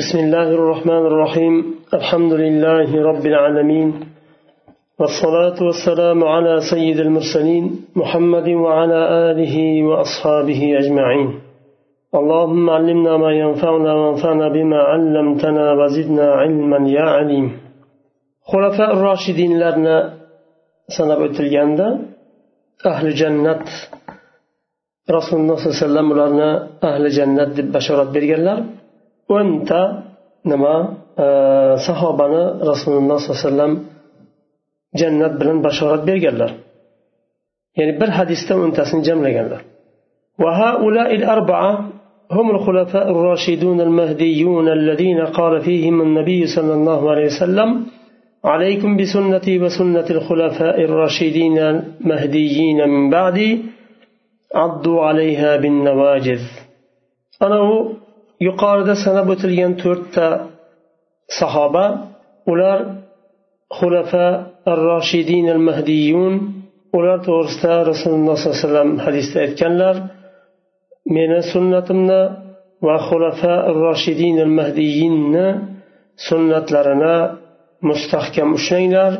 بسم الله الرحمن الرحيم. الحمد لله رب العالمين. والصلاة والسلام على سيد المرسلين محمد وعلى آله وأصحابه أجمعين. اللهم علمنا ما ينفعنا وانفعنا بما علمتنا وزدنا علما يا عليم. خلفاء الراشدين لنا sanab o'tilganda ahli jannat rasululloh sollallohu alayhi vasallam ularni ahli jannat deb bashorat berganlar o'nta nima sahobani rasululloh sollallohu alayhi vasallam jannat bilan bashorat berganlar ya'ni bir hadisda o'ntasini jamlaganlar هم الخلفاء الراشدون المهديون الذين قال فيهم النبي صلى الله عليه وسلم عليكم بسنتي وسنة الخلفاء الراشدين المهديين من بعدي عضوا عليها بالنواجذ. أنا yuqorida sanab o'tilgan to'rtta sahoba ular xulafa ar roshidin al mahdiyun ular to'g'risida rasululloh sollallohu alayhi vasallam hadisda aytganlar meni sunnatimni va xulafa ar roshidin al mahdiyinni sunnatlarini mustahkam ushlanglar.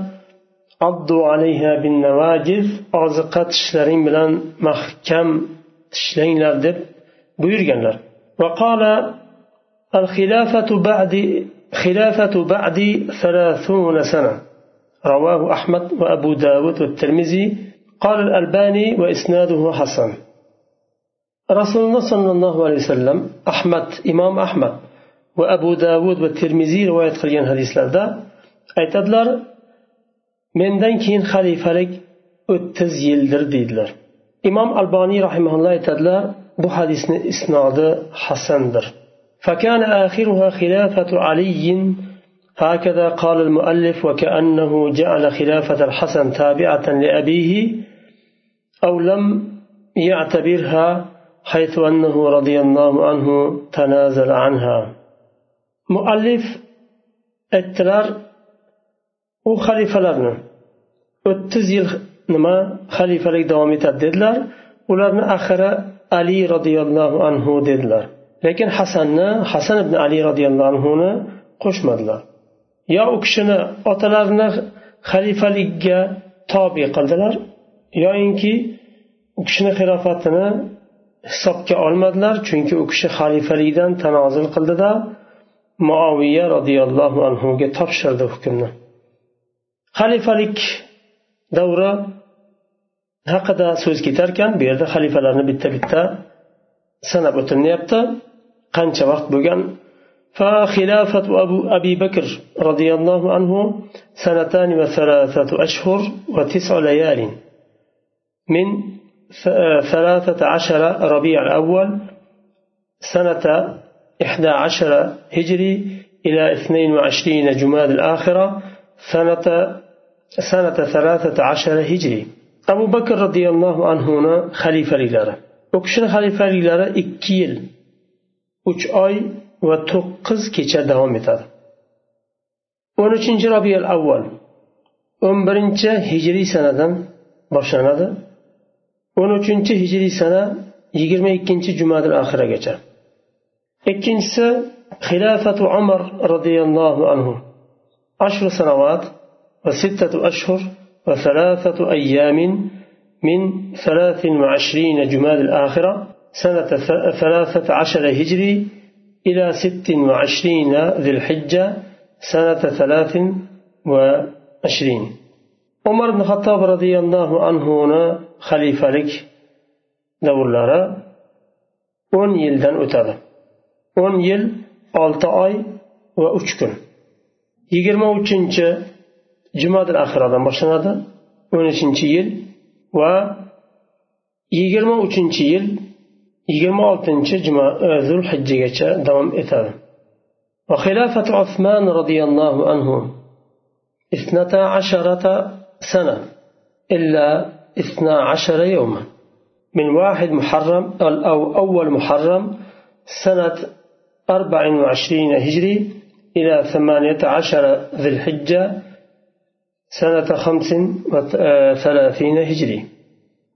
Addu alayha bin navajiz oziqa tishlaring bilan mahkam tishlanglar deb buyurganlar. وقال الخلافة بعد خلافة بعد ثلاثون سنة. رواه أحمد وأبو داود والترمذي. قال الألباني وإسناده حسن. رسول الله صلى الله عليه وسلم أحمد إمام أحمد وأبو داود والترمذي رواية قليان حديث لرده aytadilar mendan keyin xalifalik o'ttiz yildir deydilar imom alboniy rahimaulloh aytadilar bu hadisni isnodi hasandir فكان آخرها خلافة علي هكذا قال المؤلف وكأنه جعل خلافة الحسن تابعة لأبيه أو لم يعتبرها حيث أنه رضي الله عنه تنازل عنها. مؤلف اتلار u xalifalarni. O'ttiz yil nima xalifalik davom etadi dedilar. Ularni ali roziyallohu anhu dedilar. Lekin hasanni hasan ibn ali roziyallohu anhuni qo'shmadilar. Yo u kishini otalarini xalifaligiga tobe qildilar yoyinki u kishini xilofatini hisobga olmadilar chunki u kishi xalifalikdan tanozil qildida muoviya roziyallohu anhuga topshirdi hukmni. Xalifalik davri haqida so'z ketarkan bu yerda xalifalarni bitta bitta sanab o'tilinyapti qancha vaqt bo'lgan? فخلافة أبو أبي بكر رضي الله عنه سنتان وثلاثة أشهر وتسع ليال من ثلاثة عشر ربيع الأول سنة إحدى عشر هجري إلى اثنين وعشرين جماد الآخرة سنة سنة ثلاثة عشر هجري abu bakr roziyallohu anhuni xalifaliklari. U kishini xalifaliklari ikki yil uch oy va to'qqiz kecha davom etadi. O'n uchinchi robiyal avval o'n birinchi hijriy sanadan boshlanadi. O'n uchinchi hijriy sana yigirma ikkinchi jumadil oxiragacha. Ikkinchisi xilofatu umar roziyallohu anhu ashru sanovat va sittatu ashhur وثلاثة أيام من ثلاث وعشرين جماد الآخرة سنة ثلاثة عشر هجري إلى ست وعشرين ذي الحجة سنة ثلاث وعشرين. عمر بن الخطاب رضي الله عنه دور لارا o'n yildan o'tadi o'n yil olti oy va uch kun yigirma uchinchi jumadil axiradan boshlanadi o'n uchinchi yil va yigirma uchinchi yil yigirma oltinchi zulhijjagacha davom etadi وخلافة عثمان رضي الله عنه اثنتا عشرة سنة إلا اثنا عشر يوما. من واحد محرم أو أول محرم سنة أربع وعشرين هجري إلى ثمانية عشر ذي الحجة سنة خمس وثلاثين هجري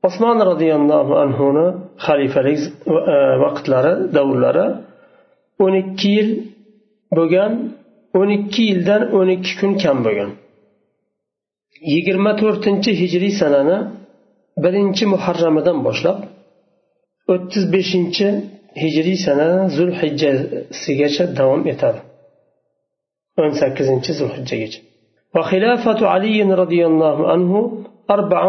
عثمان رضي الله عنه خليفة وقت لرى دور لرى 12 yil bo'lgan o'n ikki yildan o'n ikki kun kam bo'lgan yigirma to'rtinchi hijriy sanani birinchi muharramidan boshlab o'ttiz beshinchi hijriy sana zulhijjasigacha davom etadi o'n sakkizinchi zulhijjagacha وخلافة علي رضي الله عنه أربع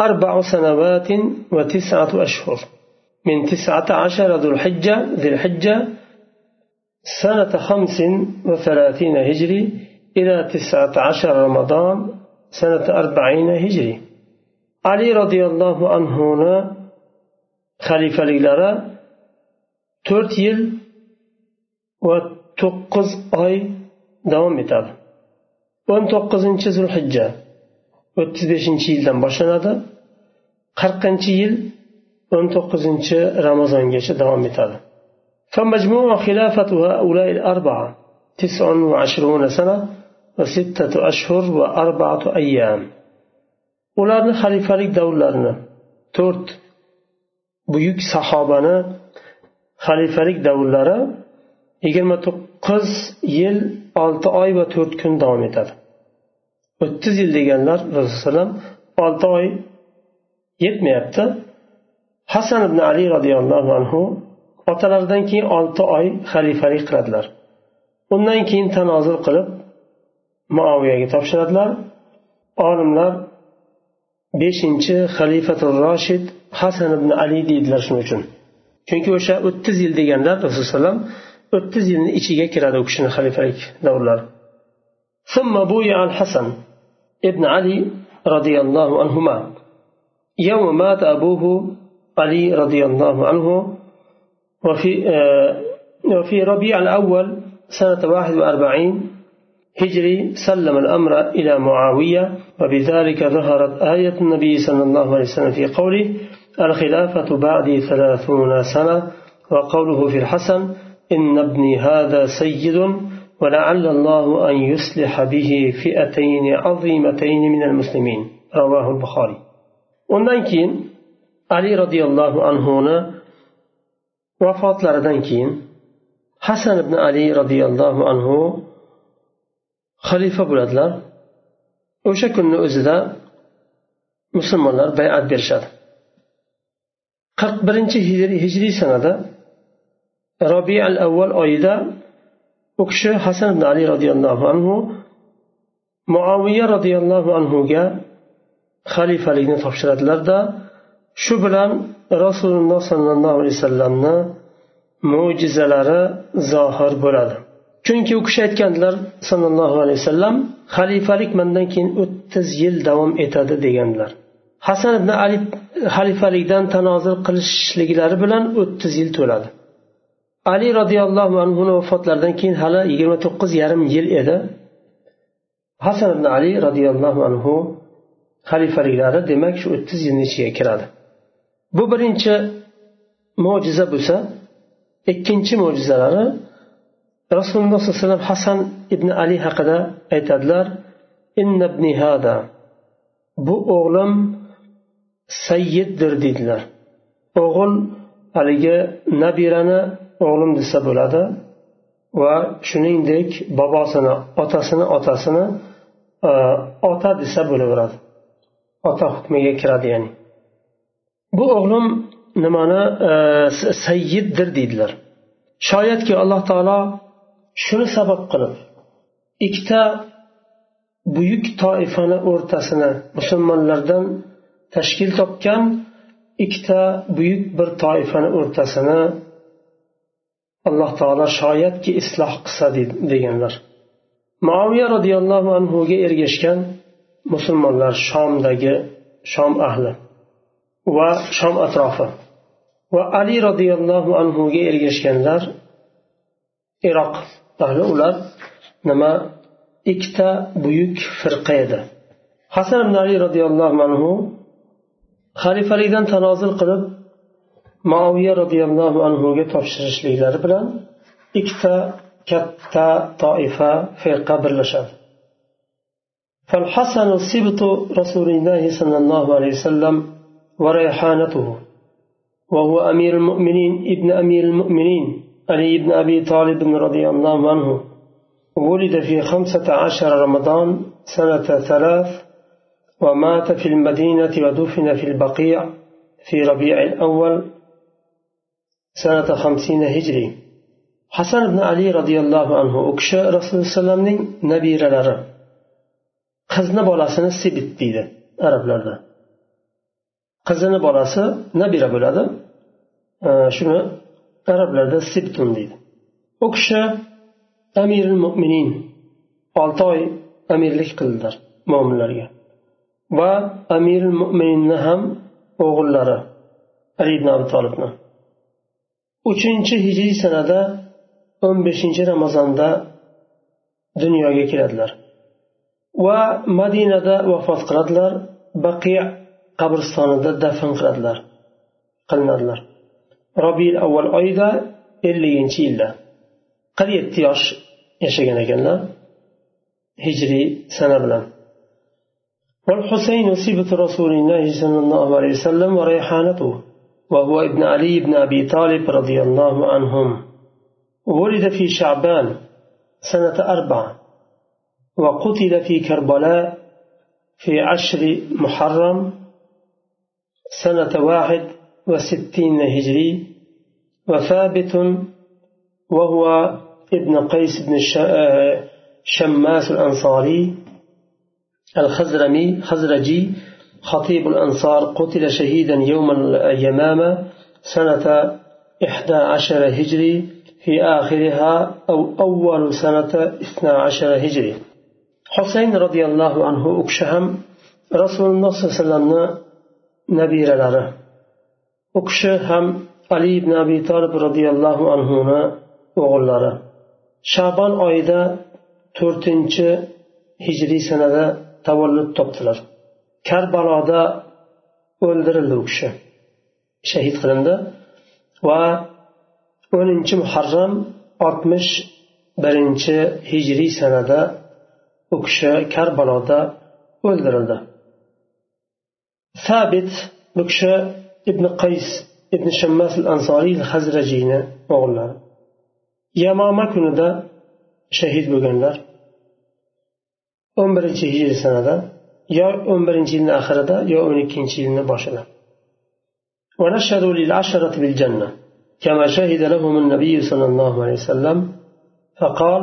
أربع سنوات وتسعة أشهر. من تسعة عشر ذو الحجة ذي الحجة سنة خمس وثلاثين هجري إلى تسعة عشر رمضان سنة أربعين هجري. علي رضي الله عنه خليفة yil va to'qqiz oy davom etadi o'n to'qqizinchi zulhijja o'ttiz beshinchi yildan boshlanadi qirqinchi yil o'n to'qqizinchi ramazongacha davom etadi فمجموع خلافة هؤلاء الأربعة تسع وعشرون سنة وستة أشهر وأربعة أيام ularni xalifalik davrlarini to'rt buyuk sahobani xalifalik davrlari yigirma to'qqiz yil olti oy va to'rt kun davom etadi. O'ttiz yil deganlar rasululloh olti oy yetmayapti. Hasan ibn ali roziyallohu anhu otalaridan keyin olti oy xalifalik qiladilar. Undan keyin tanozul qilib muoviyaga topshiradilar. Olimlar beshinchi xalifatul roshid hasan ibn ali deydilar shuning uchun. Chunki o'sha o'ttiz yil deganlar rasululloh o'ttiz yilni ichiga kiradi u kishini xalifalik davrlari. ثم بويع الحسن ابن علي رضي الله عنهما يوم مات أبوه علي رضي الله عنه وفي وفي ربيع الأول سنة واحد وأربعين هجري سلم الأمر إلى معاوية وبذلك ظهرت آية النبي صلى الله عليه وسلم في قوله الخلافة بعدي ثلاثون سنة وقوله في الحسن إن ابني هذا سيد ولعل الله أن يصلح به فئتين عظيمتين من المسلمين رواه البخاري undan keyin ali roziyallohu anhuni vafotlaridan keyin hasan ibn ali roziyallohu anhu xalifa bo'ladilar o'sha kunni o'zida musulmonlar bayat berishadi qirq birinchi hijriy sanada robiy al avval oyida u kishi hasan ibn ali roziyallohu anhu muaviya roziyallohu anhuga xalifalikni topshiradilarda shu bilan rasululloh sollallohu alayhi vasallamni mo'jizalari zohir bo'ladi. Chunki u kishi aytgandilar sollallohu alayhi vasallam xalifalik mandan keyin o'ttiz yil davom etadi deganlar hasan ibn ali xalifalikdan tanozil qilishliklari bilan o'ttiz yil to'ladi. Ali roziyallohu anhuni vafotlaridan keyin hali yigirma to'qqiz yarim yil edi. Hasan ibn ali roziyallohu anhu xalifaliklari demak shu o'ttiz yilni ichiga kiradi. Bu birinchi mo'jiza bo'lsa ikkinchi mo'jizalari rasululloh sollallohu alayhi vasallam hasan ibn ali haqida aytadilar hada. Bu o'g'lim sayyiddir deydilar. O'g'il haligi nabirani o'g'lim desa bo'ladi va shuningdek bobosini otasini otasini e, ota desa bo'laveradi. Ota hukmiga kiradi ya'ni. Bu o'g'lim nimani e, sayyiddir deydilar. Shoyatki alloh taolo shuni sabab qilib ikkita buyuk toifani o'rtasini musulmonlardan tashkil topgan ikkita buyuk bir toifani o'rtasini alloh taolo shoyatki isloh qilsa deganlar. Muaviya roziyallohu anhuga ergashgan musulmonlar shomdagi shom ahli va shom atrofi va ali roziyallohu anhuga ergashganlar iroq. Ahli ular nima? Ikkita buyuk firqa edi. Hasan ibn ali roziyallohu anhu xalifalikdan tanozil qilib muoviya roziyallohu anhuga topshirishliklari bilan ikkita katta toifa firqa birlashadi. فالحسن سبط رسول الله صلى الله عليه وسلم وريحانته وهو أمير المؤمنين ابن أمير المؤمنين علي بن أبي طالب رضي الله عنه ولد في خمسة عشر رمضان سنة ثلاث ومات في المدينة ودفن في البقيع في ربيع الأول sanata hamsina hijriy. Hasan ibn ali roziyallohu anhu u kishi rasululloh alayhivasallamning nabiralari. Qizni bolasini sibit deydi arablarda. Qizini bolasi nabira bo'ladi. Shuni arablarda sibtun deydi. U kishi amiril mo'minin olti oy amirlik qildilar mo'minlarga va amiril mo'mininni ham o'g'illari ali ibn abi tolibni uchinchi hijriy sanada o'n beshinchi ramazonda dunyoga keladilar va madinada vafot qiladilar baqiy qabristonida dafn qiladilar qilinadilar robiy avval oyida elliginchi yilda qirq yetti yosh yashagan ekanlar hijriy sana bilan والحسين سبط رسول الله صلى الله عليه وسلم وريحانته وهو ابن علي بن أبي طالب رضي الله عنهم. ولد في شعبان سنة أربعة وقتل في كربلاء في عشر محرم سنة واحد وستين هجري وثابت وهو ابن قيس بن شماس الأنصاري الخزرمي خزرجي خطيب الأنصار قتل شهيدا يوم اليمامة سنة إحدى عشر هجري في آخرها أو أول سنة اثنى عشر هجري حسين رضي الله عنه أكشهم رسول الله صلى الله عليه وسلم نبير لره أكشهم علي بن أبي طالب رضي الله عنه o'g'illari shabon oyida to'rtinchi hijriy sanada tavallud topdilar Karbaloda o'ldirildi u kishi. Shahid qilindi. Va o'ninchi muharram oltmish birinchi hijriy sanada u kishi karbaloda o'ldirildi. Sabit bu kishi ibn qays ibn shammas al ansoriy hazrajiyni o'g'illari. Yamoma kunida shahid bo'lganlar. o'n birinchi hijriy sanada yo o'n birinchi yilni oxirida yo o'n ikkinchi yilni boshida. ونشهد للعشرة بالجنة كما شهد لهم النبي صلى الله عليه وسلم فقال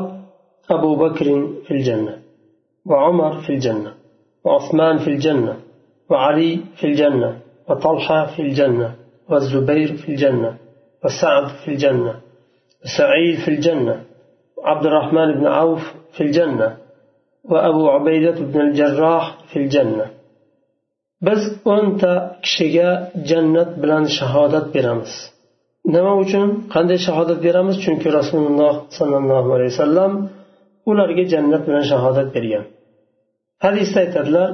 أبو بكر في الجنة وعمر في الجنة وعثمان في الجنة وعلي في الجنة وطلحة في الجنة والزبير في الجنة وسعد في الجنة وسعيد في الجنة وعبد الرحمن بن عوف في الجنة وأبو عبيدة بن الجراح في الجنة biz o'nta kishiga jannat bilan shahodat beramiz nima uchun qanday shahodat beramiz chunki rasululloh sollallohu alayhi vasallam ularga jannat bilan shahodat bergan hadisda aytadilar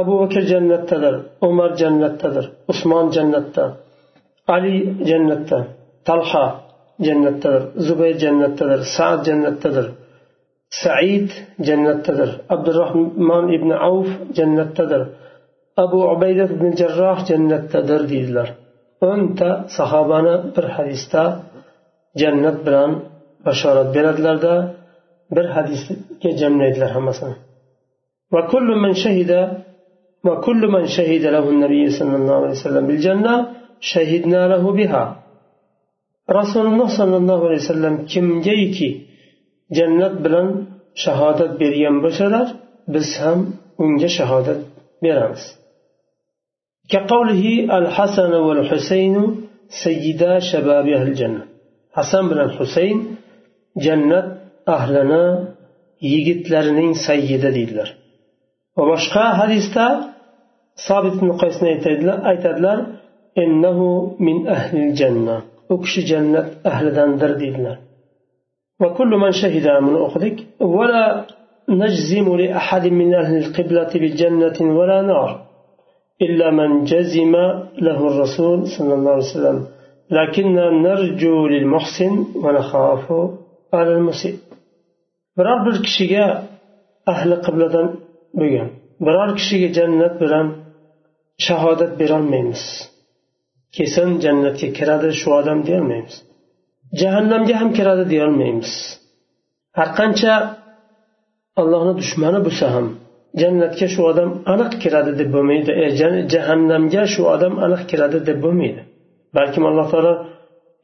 abu bakr jannatdadir umar jannatdadir usmon jannatda ali jannatda talha jannatdadir zubayr jannatdadir saad jannatdadir سعيد جنة تدر. عبد الرحمن بن عوف جنة تدر. أبو عبيدة بن جراح جنتدر ديدلر. أنت صحابنا برحديثتا جنة بران بشارت بلدلر دا برحديثة جمنيدلر همسا وكل من شهد وكل من شهد له النبي صلى الله عليه وسلم بالجنة شهدنا له بها. رسول الله صلى الله عليه وسلم كم جيكي؟ jannat bilan shahodat bergan bo'lsalar biz ham unga shahodat beramiz كقوله الحسن والحسين سيدا شباب أهل الجنة حسن بن الحسين جنة أهلنا yigitlarning sayyidi deydilar va boshqa hadisda sobit ibn qaysni aytadilar innahu min ahli janna u kishi jannat ahlidandir deydilar وكل من شهد من أخذك ولا نجزم لأحد من أهل القبلة بجنة ولا نار إلا من جزم له الرسول صلى الله عليه وسلم. لكننا نرجو للمحسن ونخاف على المسيء. رب الكشيجة أهل قبلة بيان biror جنة jannat شهادة shahodat ميمس. كيسن jannatga كرادة shu odam ميمس. Jahannamga ham kiradi deyolmaymiz har qancha allohni dushmani bo'lsa ham jannatga shu odam aniq kiradi deb bo'lmaydi e, jahannamga shu odam aniq kiradi deb bo'lmaydi balkim alloh taolo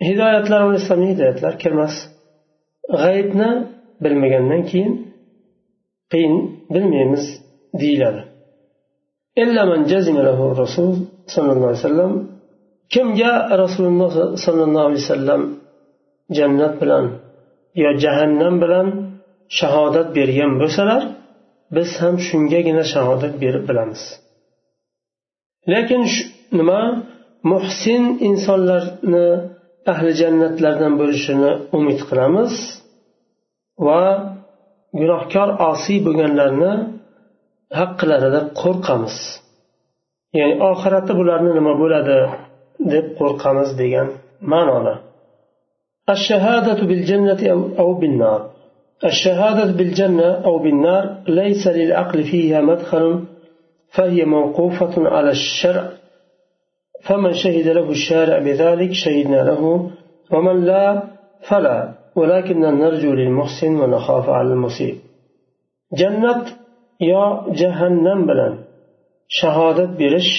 hidoyatlar islomiy hidoyatlar kirmas g'aybni bilmagandan keyin qiyin bilmaymiz deyiladi. Rasul sollallohu alayhi vasallam kimga rasululloh sollallohu alayhi vasallam jannat bilan yo jahannam bilan shahodat bergan bo'lsalar biz ham shungagina shahodat berib bilamiz. Lekin nima? Muhsin insonlarni ahli jannatlardan bo'lishini umid qilamiz va gunohkor osiy bo'lganlarni haqqilarida qo'rqamiz. Ya'ni oxirati bularni nima bo'ladi deb qo'rqamiz degan ma'noda. الشهادة بالجنة أو بالنار. الشهادة بالجنة أو بالنار ليس للعقل فيها مدخل فهي موقوفة على الشرع. فمن شهد له الشارع بذلك شهدنا له ومن لا فلا. ولكن نرجو للمحسن ونخاف على المسيء جنة yo jahannam bilan shahodat berish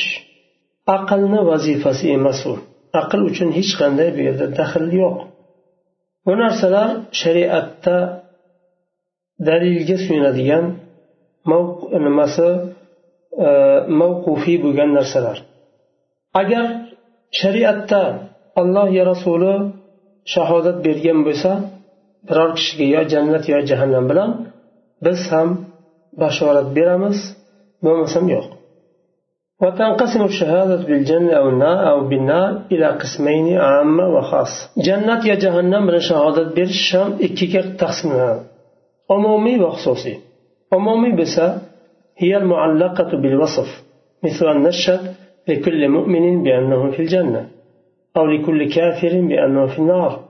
aqlni vazifasi emas u aql uchun hech qanday bu yerda bu narsalar shariatda dalilga suyanadigan nimasi e, mavqufiy bo'lgan narsalar. Agar shariatda alloh yo rasuli shahodat bergan bo'lsa biror kishiga yo jannat yo jahannam bilan biz ham bashorat beramiz bo'lmasam yo'q. وتنقسم الشهادة بالجنة أو النار أو بالنار إلى قسمين عامة وخاصة جنة يا جهنم من شهادة بالشام إكيكا تقسمها. عمومي وخصوصي عمومي بس هي المعلقة بالوصف مثل أن نشهد لكل مؤمن بأنه في الجنة أو لكل كافر بأنه في النار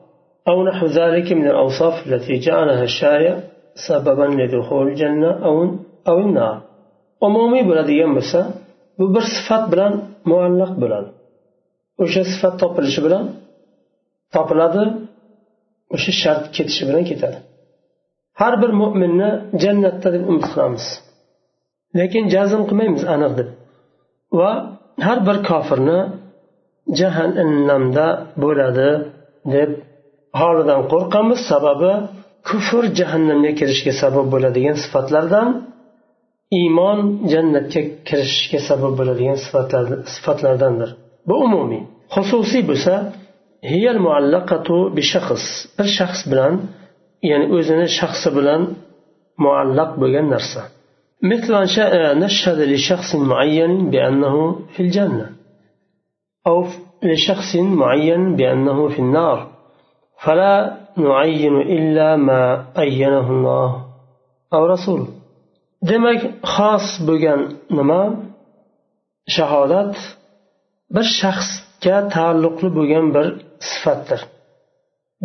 أو نحو ذلك من الأوصاف التي جعلها الشارع سببا لدخول الجنة أو أو النار. umumiy bo'ladigan bo'lsa bu bir sifat bilan muallaq bo'ladi o'sha sifat topilishi bilan topiladi o'sha shart ketishi bilan ketadi. Har bir mo'minni jannatda deb umid qilamiz. Lekin jazm qilmaymiz aniq deb. Va har bir kofirni jahannamda bo'ladi deb holidan qo'rqamiz. Sababi kufr jahannamga kirishga sabab bo'ladigan sifatlardan iymon jannatga kirishga sabab bo'ladigan sifatlardandir bu umumiy xususiy bo'lsa hiyal muallaqatu bi shaxs bir shaxs bilan ya'ni o'zini shaxsi bilan muallaq bo'lgan narsa مثل أن نشهد لشخص معين بأنه في الجنة أو لشخص معين بأنه في النار فلا نعين إلا ما أينه الله أو رسوله demak xos bo'lgan nima? Shahodat bir shaxsga taalluqli bo'lgan bir sifatdir.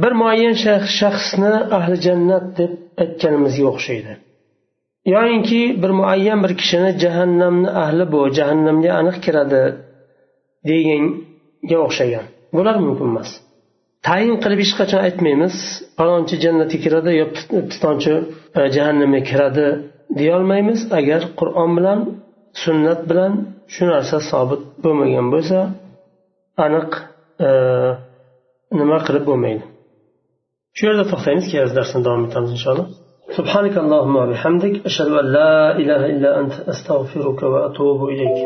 Bir muayyan shaxsni ahli jannat deb aytganimizga o'xshaydi. Yoyinki bir muayyan bir kishini jahannamni ahli bu jahannamga aniq kiradi deganga o'xshagan. Bular mumkin emas. Tayin qilib hech qachon aytmaymiz falonchi jannatga kiradi yo pistonchi e, jahannamga kiradi deyolmaymiz agar qur'on bilan sunnat bilan shu narsa sobit bo'lmagan bo'lsa aniq e, nima qilib bo'lmaydi shu yerda to'xtaymiz kelasi darsni davom etamiz inshaalloh سبحانك اللهم وبحمدك أشهد أن لا إله إلا أنت أستغفرك وأتوب إليك